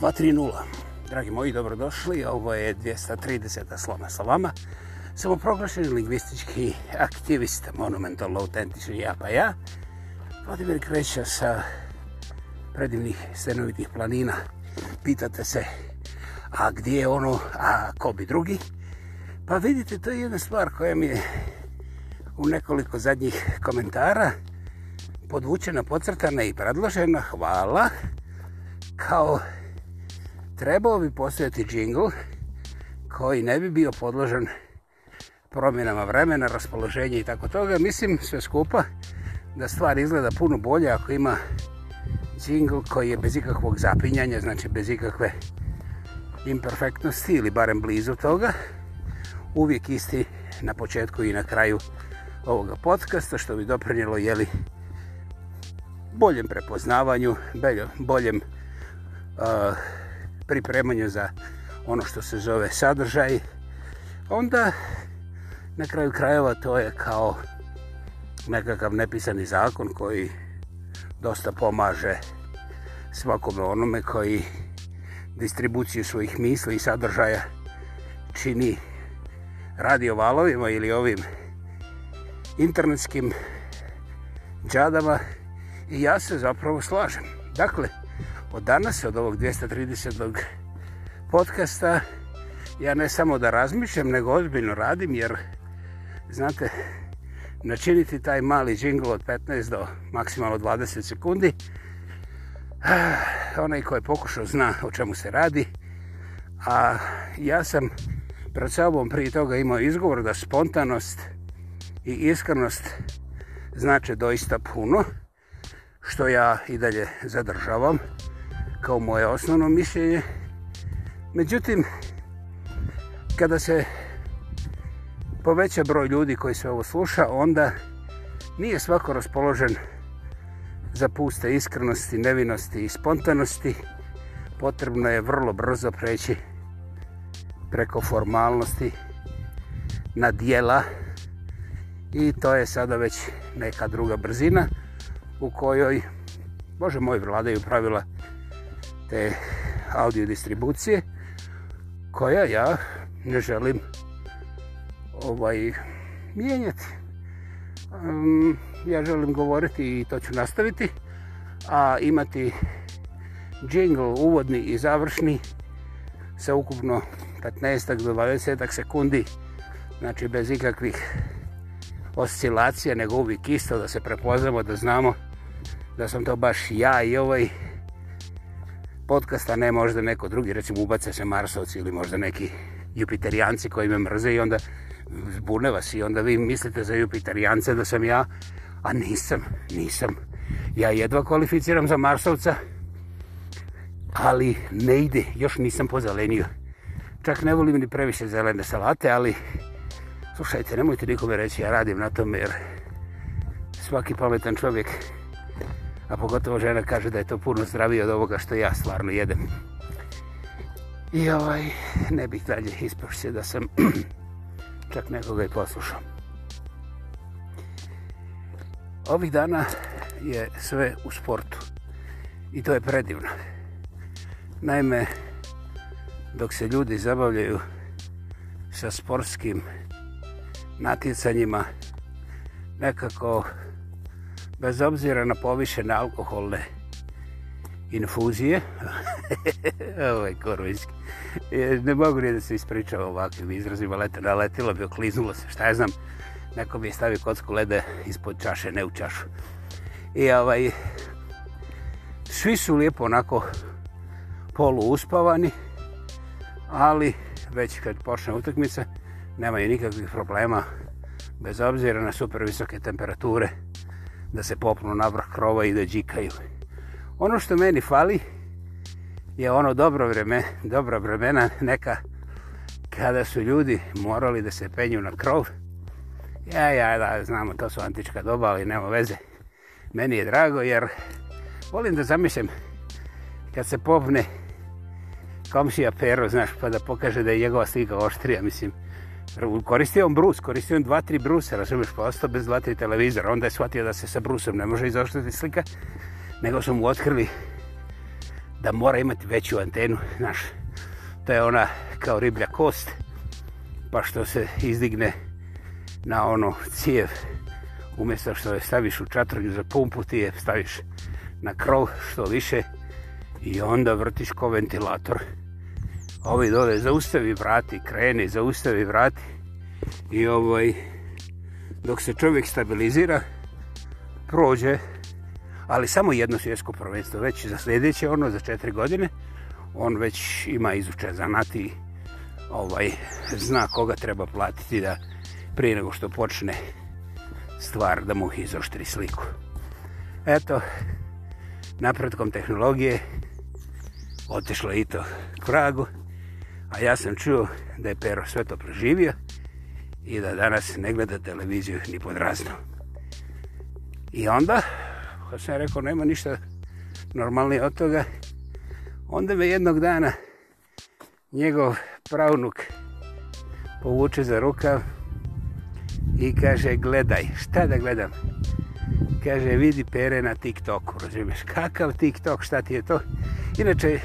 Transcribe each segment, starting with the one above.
230. Dragi moji, dobrodošli. Ovo je 230. slona sa vama. Samo proglašeni lingvistički aktivist, Monumental, autentični ja pa ja. Vladimir Kreća sa predivnih stenovitih planina. Pitate se, a gdje je ono, a ko bi drugi? Pa vidite, to je jedna stvar koja mi je u nekoliko zadnjih komentara podvučena, podcrtana i predložena. Hvala. Kao trebao bi postojati džingl koji ne bi bio podložen promjenama vremena, raspoloženja i tako toga. Mislim sve skupa da stvar izgleda puno bolje ako ima džingl koji je bez ikakvog zapinjanja, znači bez ikakve imperfektnosti ili barem blizu toga. Uvijek isti na početku i na kraju ovoga podcasta što bi doprinjelo jeli boljem prepoznavanju, boljem pripremanje za ono što se zove sadržaj, onda na kraju krajeva to je kao nekakav nepisani zakon koji dosta pomaže svakome onome koji distribuciju svojih misli i sadržaja čini radio valovima ili ovim internetskim džadama i ja se zapravo slažem. Dakle, od danas, od ovog 230. podcasta, ja ne samo da razmišljam, nego ozbiljno radim, jer, znate, načiniti taj mali džingl od 15 do maksimalno 20 sekundi, onaj koji je pokušao zna o čemu se radi, a ja sam pred sobom prije toga imao izgovor da spontanost i iskrenost znače doista puno, što ja i dalje zadržavam kao moje osnovno mišljenje. Međutim, kada se poveća broj ljudi koji se ovo sluša, onda nije svako raspoložen za puste iskrenosti, nevinosti i spontanosti. Potrebno je vrlo brzo preći preko formalnosti na dijela i to je sada već neka druga brzina u kojoj, bože moj, vladaju pravila te audio distribucije koja ja ne želim ovaj mijenjati. Um, ja želim govoriti i to ću nastaviti, a imati jingle uvodni i završni sa ukupno 15 do 20 sekundi, znači bez ikakvih oscilacija, nego uvijek isto da se prepoznamo, da znamo da sam to baš ja i ovaj podcast, a ne možda neko drugi, recimo ubaca se Marsovci ili možda neki Jupiterijanci koji me mrze i onda zbune vas i onda vi mislite za Jupiterijance da sam ja, a nisam, nisam. Ja jedva kvalificiram za Marsovca, ali ne ide, još nisam pozelenio. Čak ne volim ni previše zelene salate, ali slušajte, nemojte nikome reći, ja radim na tome jer svaki pametan čovjek a pogotovo žena kaže da je to puno zdravije od ovoga što ja stvarno jedem. I ovaj, ne bih dalje ispošće da sam čak nekoga i poslušao. Ovih dana je sve u sportu i to je predivno. Naime, dok se ljudi zabavljaju sa sportskim natjecanjima, nekako bez obzira na povišene alkoholne infuzije. Ovo je korvinski. E, ne mogu da se ispričava ovakvim izrazima. Leta naletila bi, okliznula se, šta ja znam. Neko bi stavio kocku leda ispod čaše, ne u čašu. I ovaj, svi su lijepo onako polu uspavani, ali već kad počne utakmica nemaju nikakvih problema bez obzira na super visoke temperature da se popnu na krova i da džikaju. Ono što meni fali je ono dobro vreme, dobra vremena neka kada su ljudi morali da se penju na krov. Ja, ja, da, znamo, to su antička doba, ali nema veze. Meni je drago jer volim da zamislim kad se popne komšija pero, znaš, pa da pokaže da je njegova slika oštrija, mislim Koristio on brus, koristio on dva, tri brusa, razumiješ, pa ostao bez dva, tri televizora. Onda je shvatio da se sa brusom ne može izoštiti slika, nego su mu otkrili da mora imati veću antenu, znaš. To je ona kao riblja kost, pa što se izdigne na ono cijev, umjesto što je staviš u čatrnju za pumpu, ti je staviš na krov što više i onda vrtiš ko ventilator pa. Ovi dole zaustavi vrati, kreni, zaustavi vrati. I ovaj, dok se čovjek stabilizira, prođe, ali samo jedno svjetsko prvenstvo, već za sljedeće, ono za četiri godine, on već ima izučen zanat ovaj, zna koga treba platiti da prije nego što počne stvar da mu izoštri sliku. Eto, napretkom tehnologije otišlo i to k a ja sam čuo da je Pero sve to proživio i da danas ne gleda televiziju ni pod razno. I onda, kad sam rekao nema ništa normalnije od toga, onda me jednog dana njegov pravnuk povuče za rukav i kaže gledaj, šta da gledam? Kaže vidi pere na TikToku, razumiješ? Kakav TikTok, šta ti je to? Inače,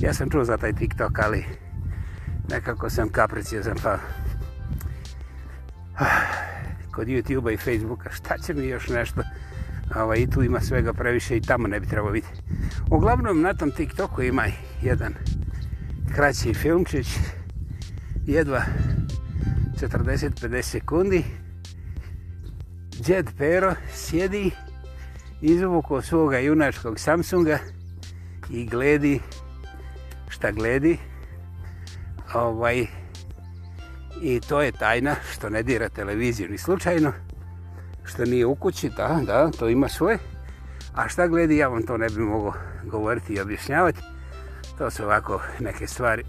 ja sam čuo za taj TikTok, ali nekako sam kapriciozan pa ah, kod YouTube-a i Facebooka šta će mi još nešto ovaj, i tu ima svega previše i tamo ne bi trebalo biti. uglavnom na tom TikToku ima jedan kraći filmčić jedva 40-50 sekundi Jed Pero sjedi izvuku svoga junačkog Samsunga i gledi šta gledi Ovaj, I to je tajna što ne dira televiziju ni slučajno. Što nije u kući, da, da, to ima svoje. A šta gledi, ja vam to ne bi mogao govoriti i objašnjavati. To su ovako neke stvari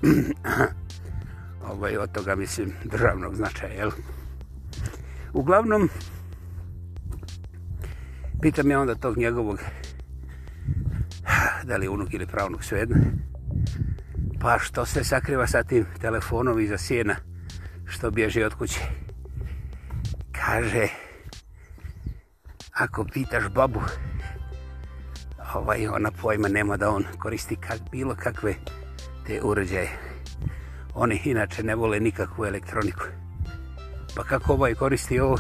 ovaj, od toga, mislim, državnog značaja, jel? Uglavnom, pitam ja onda tog njegovog, da li je unuk ili pravnog, svejedno, pa što se sakriva sa tim telefonom iza sjena što bježi od kuće? Kaže, ako pitaš babu, ovaj, ona pojma nema da on koristi bilo kakve te uređaje. Oni inače ne vole nikakvu elektroniku. Pa kako ovaj koristi ovo?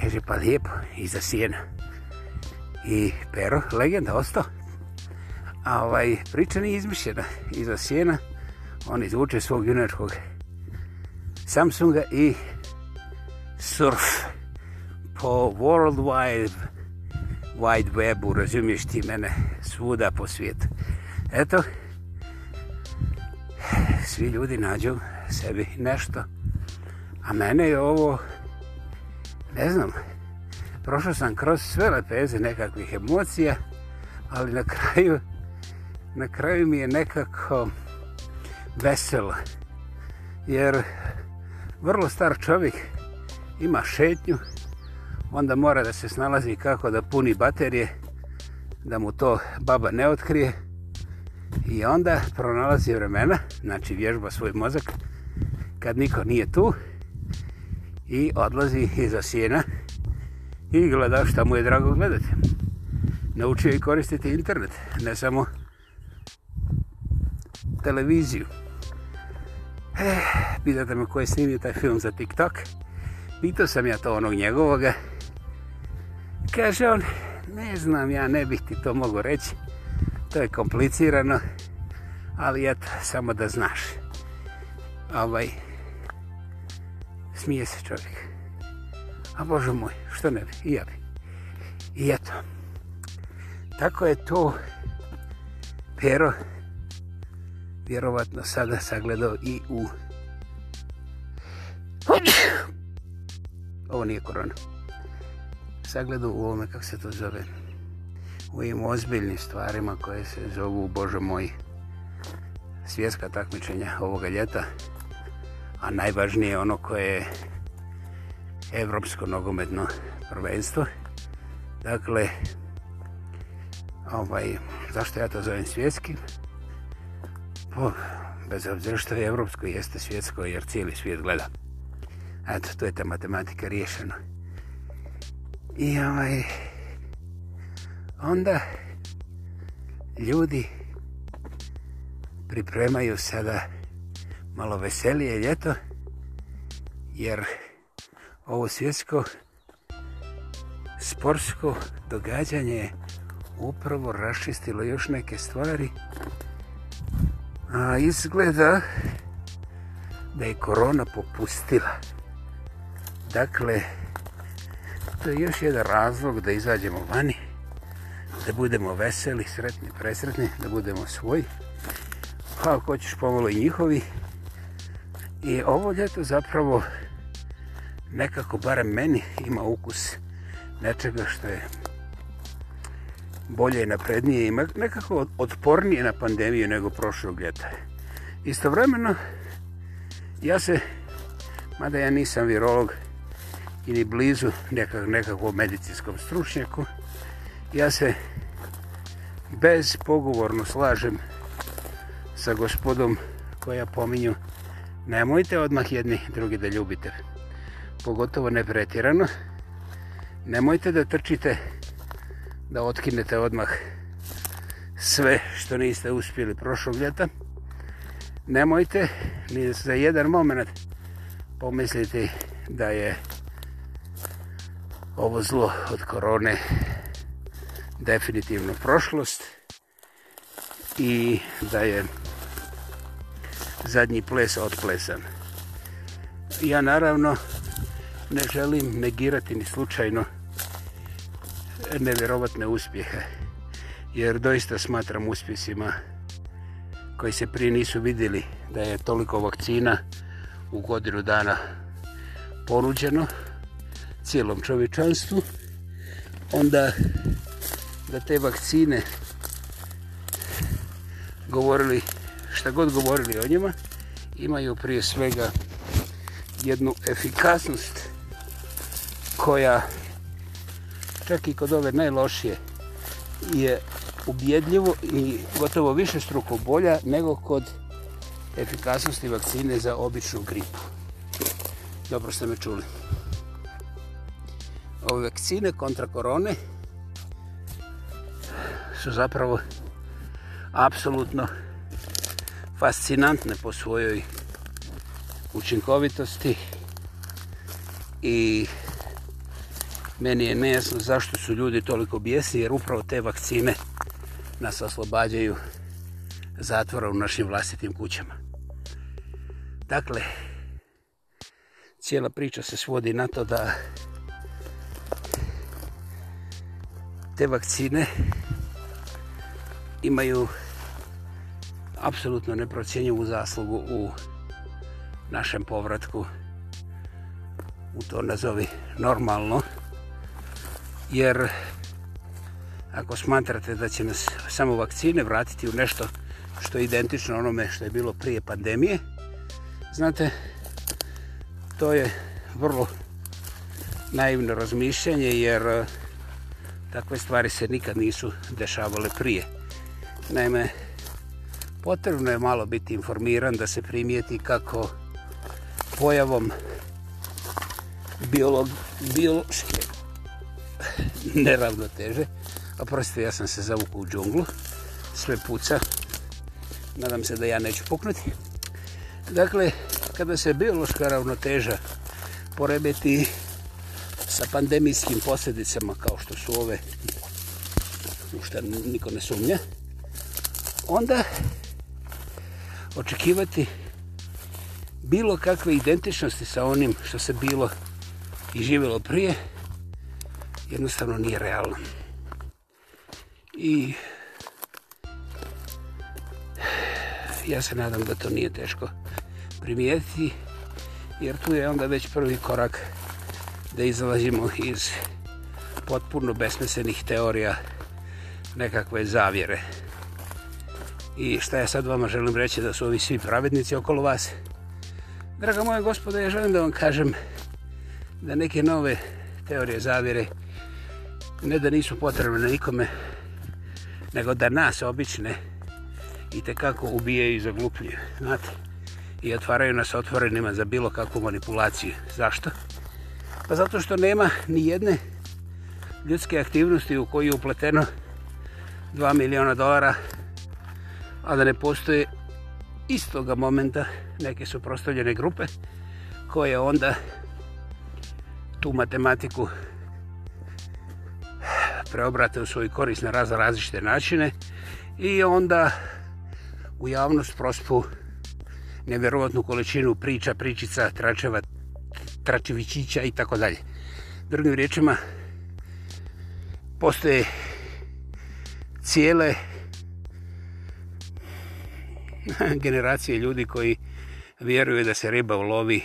Kaže, pa lijepo, iza sjena. I Pero, legenda, ostao. A ovaj, priča nije izmišljena. Iza sjena on izvuče svog junačkog Samsunga i surf po World Wide, wide Webu, razumiješ ti mene, svuda po svijetu. Eto, svi ljudi nađu sebi nešto. A mene je ovo, ne znam, prošao sam kroz sve lepeze nekakvih emocija, ali na kraju na kraju mi je nekako veselo. Jer vrlo star čovjek ima šetnju, onda mora da se snalazi kako da puni baterije, da mu to baba ne otkrije. I onda pronalazi vremena, znači vježba svoj mozak, kad niko nije tu i odlazi iza sjena i gleda šta mu je drago gledati. Naučio i koristiti internet, ne samo televiziju. Eh, pitate me ko je snimio taj film za TikTok. Pitao sam ja to onog njegovoga. Kaže on, ne znam, ja ne bih ti to mogo reći. To je komplicirano, ali eto, samo da znaš. Ovaj, smije se čovjek. A Bože moj, što ne bi, i ja bi. I eto, tako je to pero vjerovatno sada sagledao i u... Ovo nije korona. Sagledao u ovome, kako se to zove, u ovim ozbiljnim stvarima koje se zovu, Bože moj, svjetska takmičenja ovoga ljeta, a najvažnije je ono koje je evropsko nogometno prvenstvo. Dakle, ovaj, zašto ja to zovem svjetskim? bez obzira što je evropsko, jeste svjetsko, jer cijeli svijet gleda. Eto, to je ta matematika riješena. I ovaj, onda ljudi pripremaju sada malo veselije ljeto, jer ovo svjetsko sportsko događanje upravo rašistilo još neke stvari a izgleda da je korona popustila. Dakle, to je još jedan razlog da izađemo vani, da budemo veseli, sretni, presretni, da budemo svoji. Pa ako hoćeš pomalo i njihovi. I ovo ljeto zapravo nekako, barem meni, ima ukus nečega što je bolje i naprednije i nekako otpornije na pandemiju nego prošlog ljeta. Istovremeno, ja se, mada ja nisam virolog i ni blizu nekak, nekakvom medicinskom stručnjaku, ja se bezpogovorno slažem sa gospodom koja pominju nemojte odmah jedni drugi da ljubite pogotovo ne pretjerano nemojte da trčite da otkinete odmah sve što niste uspjeli prošlog ljeta. Nemojte ni za jedan moment pomisliti da je ovo zlo od korone definitivno prošlost i da je zadnji ples otplesan. Ja naravno ne želim negirati ni slučajno nevjerovatne uspjehe. Jer doista smatram uspjesima koji se prije nisu vidjeli da je toliko vakcina u godinu dana poruđeno cijelom čovječanstvu. Onda da te vakcine govorili, šta god govorili o njima, imaju prije svega jednu efikasnost koja čak i kod ove najlošije, je ubjedljivo i gotovo više struko bolja nego kod efikasnosti vakcine za običnu gripu. Dobro ste me čuli. Ove vakcine kontra korone su zapravo apsolutno fascinantne po svojoj učinkovitosti i meni je nejasno zašto su ljudi toliko bijesni, jer upravo te vakcine nas oslobađaju zatvora u našim vlastitim kućama. Dakle, cijela priča se svodi na to da te vakcine imaju apsolutno neprocjenjivu zaslugu u našem povratku u to nazovi normalno jer ako smatrate da će nas samo vakcine vratiti u nešto što je identično onome što je bilo prije pandemije, znate, to je vrlo naivno razmišljanje jer e, takve stvari se nikad nisu dešavale prije. Naime, potrebno je malo biti informiran da se primijeti kako pojavom biolog, biološke neravnoteže. Oprostite, ja sam se zavukao u džunglu. Sve puca. Nadam se da ja neću puknuti. Dakle, kada se biološka ravnoteža porebeti sa pandemijskim posljedicama kao što su ove, u što niko ne sumnja, onda očekivati bilo kakve identičnosti sa onim što se bilo i živjelo prije jednostavno nije realno. I ja se nadam da to nije teško primijetiti, jer tu je onda već prvi korak da izlazimo iz potpuno besmesenih teorija nekakve zavjere. I šta ja sad vama želim reći da su ovi svi pravednici okolo vas? Draga moja gospoda, ja želim da vam kažem da neke nove teorije zavjere ne da nisu potrebne nikome, nego da nas obične i kako ubijaju i zaglupljuju. Znate? I otvaraju nas otvorenima za bilo kakvu manipulaciju. Zašto? Pa zato što nema ni jedne ljudske aktivnosti u koju je upleteno 2 milijuna dolara, a da ne postoje istoga momenta neke suprotstavljene grupe koje onda tu matematiku preobrate u svoj korist na različite načine i onda u javnost prospu nevjerojatnu količinu priča, pričica, tračeva, tračevićića i tako dalje. Drugim riječima, postoje cijele generacije ljudi koji vjeruju da se riba ulovi.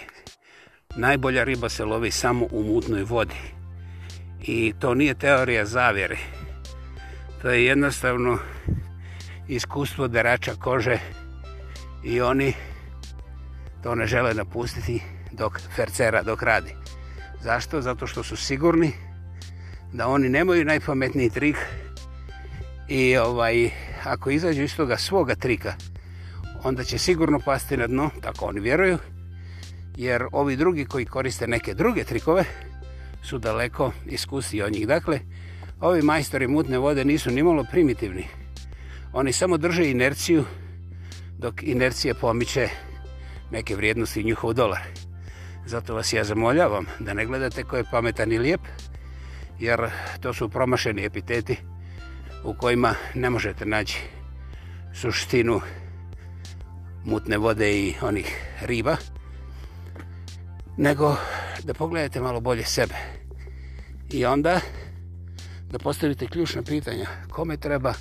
Najbolja riba se lovi samo u mutnoj vodi i to nije teorija zavjere. To je jednostavno iskustvo derača kože i oni to ne žele napustiti dok fercera, dok radi. Zašto? Zato što su sigurni da oni nemaju najpametniji trik i ovaj, ako izađu iz toga svoga trika, onda će sigurno pasti na dno, tako oni vjeruju, jer ovi drugi koji koriste neke druge trikove, su daleko iskusniji od njih. Dakle, ovi majstori mutne vode nisu nimalo primitivni. Oni samo drže inerciju dok inercije pomiče neke vrijednosti njihov dolar. Zato vas ja zamoljavam da ne gledate ko je pametan i lijep, jer to su promašeni epiteti u kojima ne možete naći suštinu mutne vode i onih riba nego da pogledate malo bolje sebe. I onda da postavite ključna pitanja. Kome treba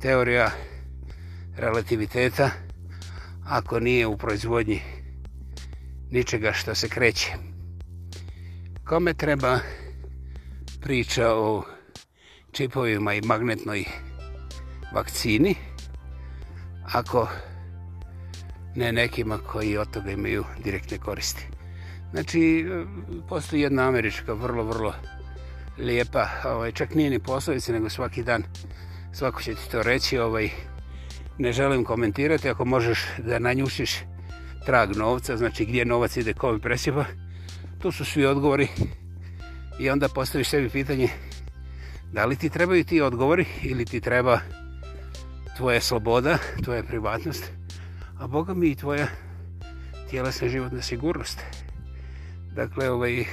teorija relativiteta ako nije u proizvodnji ničega što se kreće? Kome treba priča o čipovima i magnetnoj vakcini ako ne nekima koji od toga imaju direktne koristi. Znači, postoji jedna američka, vrlo, vrlo lijepa, ovaj, čak nije ni poslovica, nego svaki dan, svako će ti to reći, ovaj, ne želim komentirati, ako možeš da nanjušiš trag novca, znači gdje novac ide, mi presipa, tu su svi odgovori i onda postaviš sebi pitanje da li ti trebaju ti odgovori ili ti treba tvoja sloboda, tvoja privatnost, a Boga mi i tvoja tjelesna životna sigurnost. Dakle, ovaj,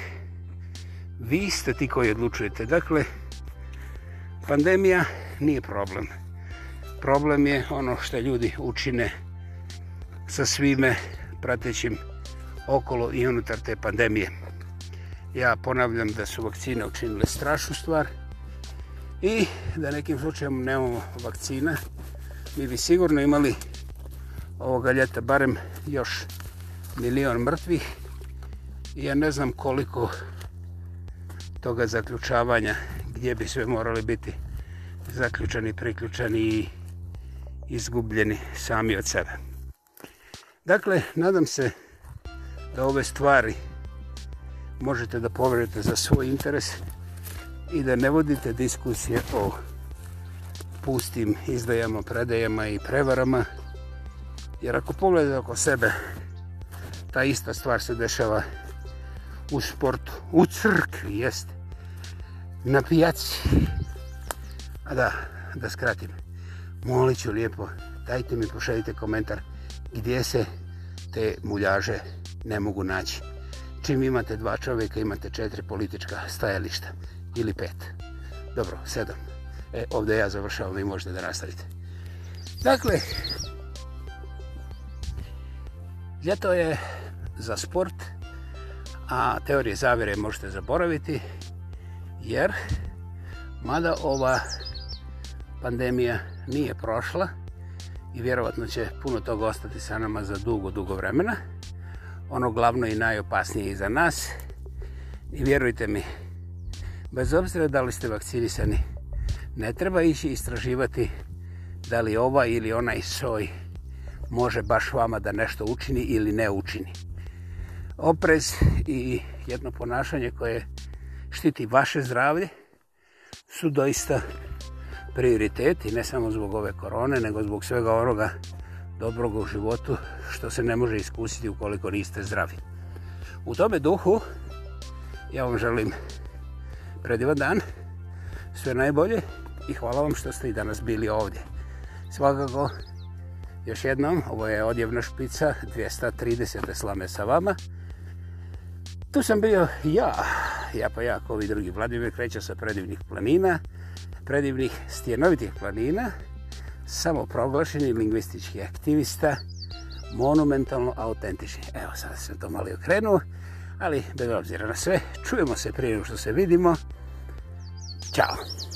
vi ste ti koji odlučujete. Dakle, pandemija nije problem. Problem je ono što ljudi učine sa svime pratećim okolo i unutar te pandemije. Ja ponavljam da su vakcine učinile strašnu stvar i da nekim slučajem nemamo vakcina. Mi bi sigurno imali ovoga ljeta barem još milion mrtvih ja ne znam koliko toga zaključavanja gdje bi sve morali biti zaključani, priključani i izgubljeni sami od sebe. Dakle, nadam se da ove stvari možete da povjerite za svoj interes i da ne vodite diskusije o pustim izdajama, predajama i prevarama. Jer ako pogledate oko sebe, ta ista stvar se dešava u sportu, u crkvi, jeste, na pijaci. A da, da skratim, molit ću lijepo, dajte mi pošaljite komentar gdje se te muljaže ne mogu naći. Čim imate dva čovjeka, imate četiri politička stajališta. Ili pet. Dobro, sedam. E, ovdje ja završavam, vi možete da nastavite. Dakle, ljeto je za sport a teorije zavire možete zaboraviti jer mada ova pandemija nije prošla i vjerovatno će puno toga ostati sa nama za dugo, dugo vremena. Ono glavno i najopasnije za nas. I vjerujte mi, bez obzira da li ste vakcinisani, ne treba ići istraživati da li ova ili onaj soj može baš vama da nešto učini ili ne učini oprez i jedno ponašanje koje štiti vaše zdravlje su doista prioriteti, ne samo zbog ove korone, nego zbog svega onoga dobrog u životu što se ne može iskusiti ukoliko niste zdravi. U tome duhu ja vam želim predivan dan, sve najbolje i hvala vam što ste i danas bili ovdje. Svakako, još jednom, ovo je odjevna špica 230. slame sa vama. Tu sam bio ja, ja pa ja, kao drugi Vladimir, kreća sa predivnih planina, predivnih stjenovitih planina, samo proglašeni lingvistički aktivista, monumentalno autentični. Evo, sad sam to malo okrenuo, ali bez obzira na sve, čujemo se prije što se vidimo. Ćao!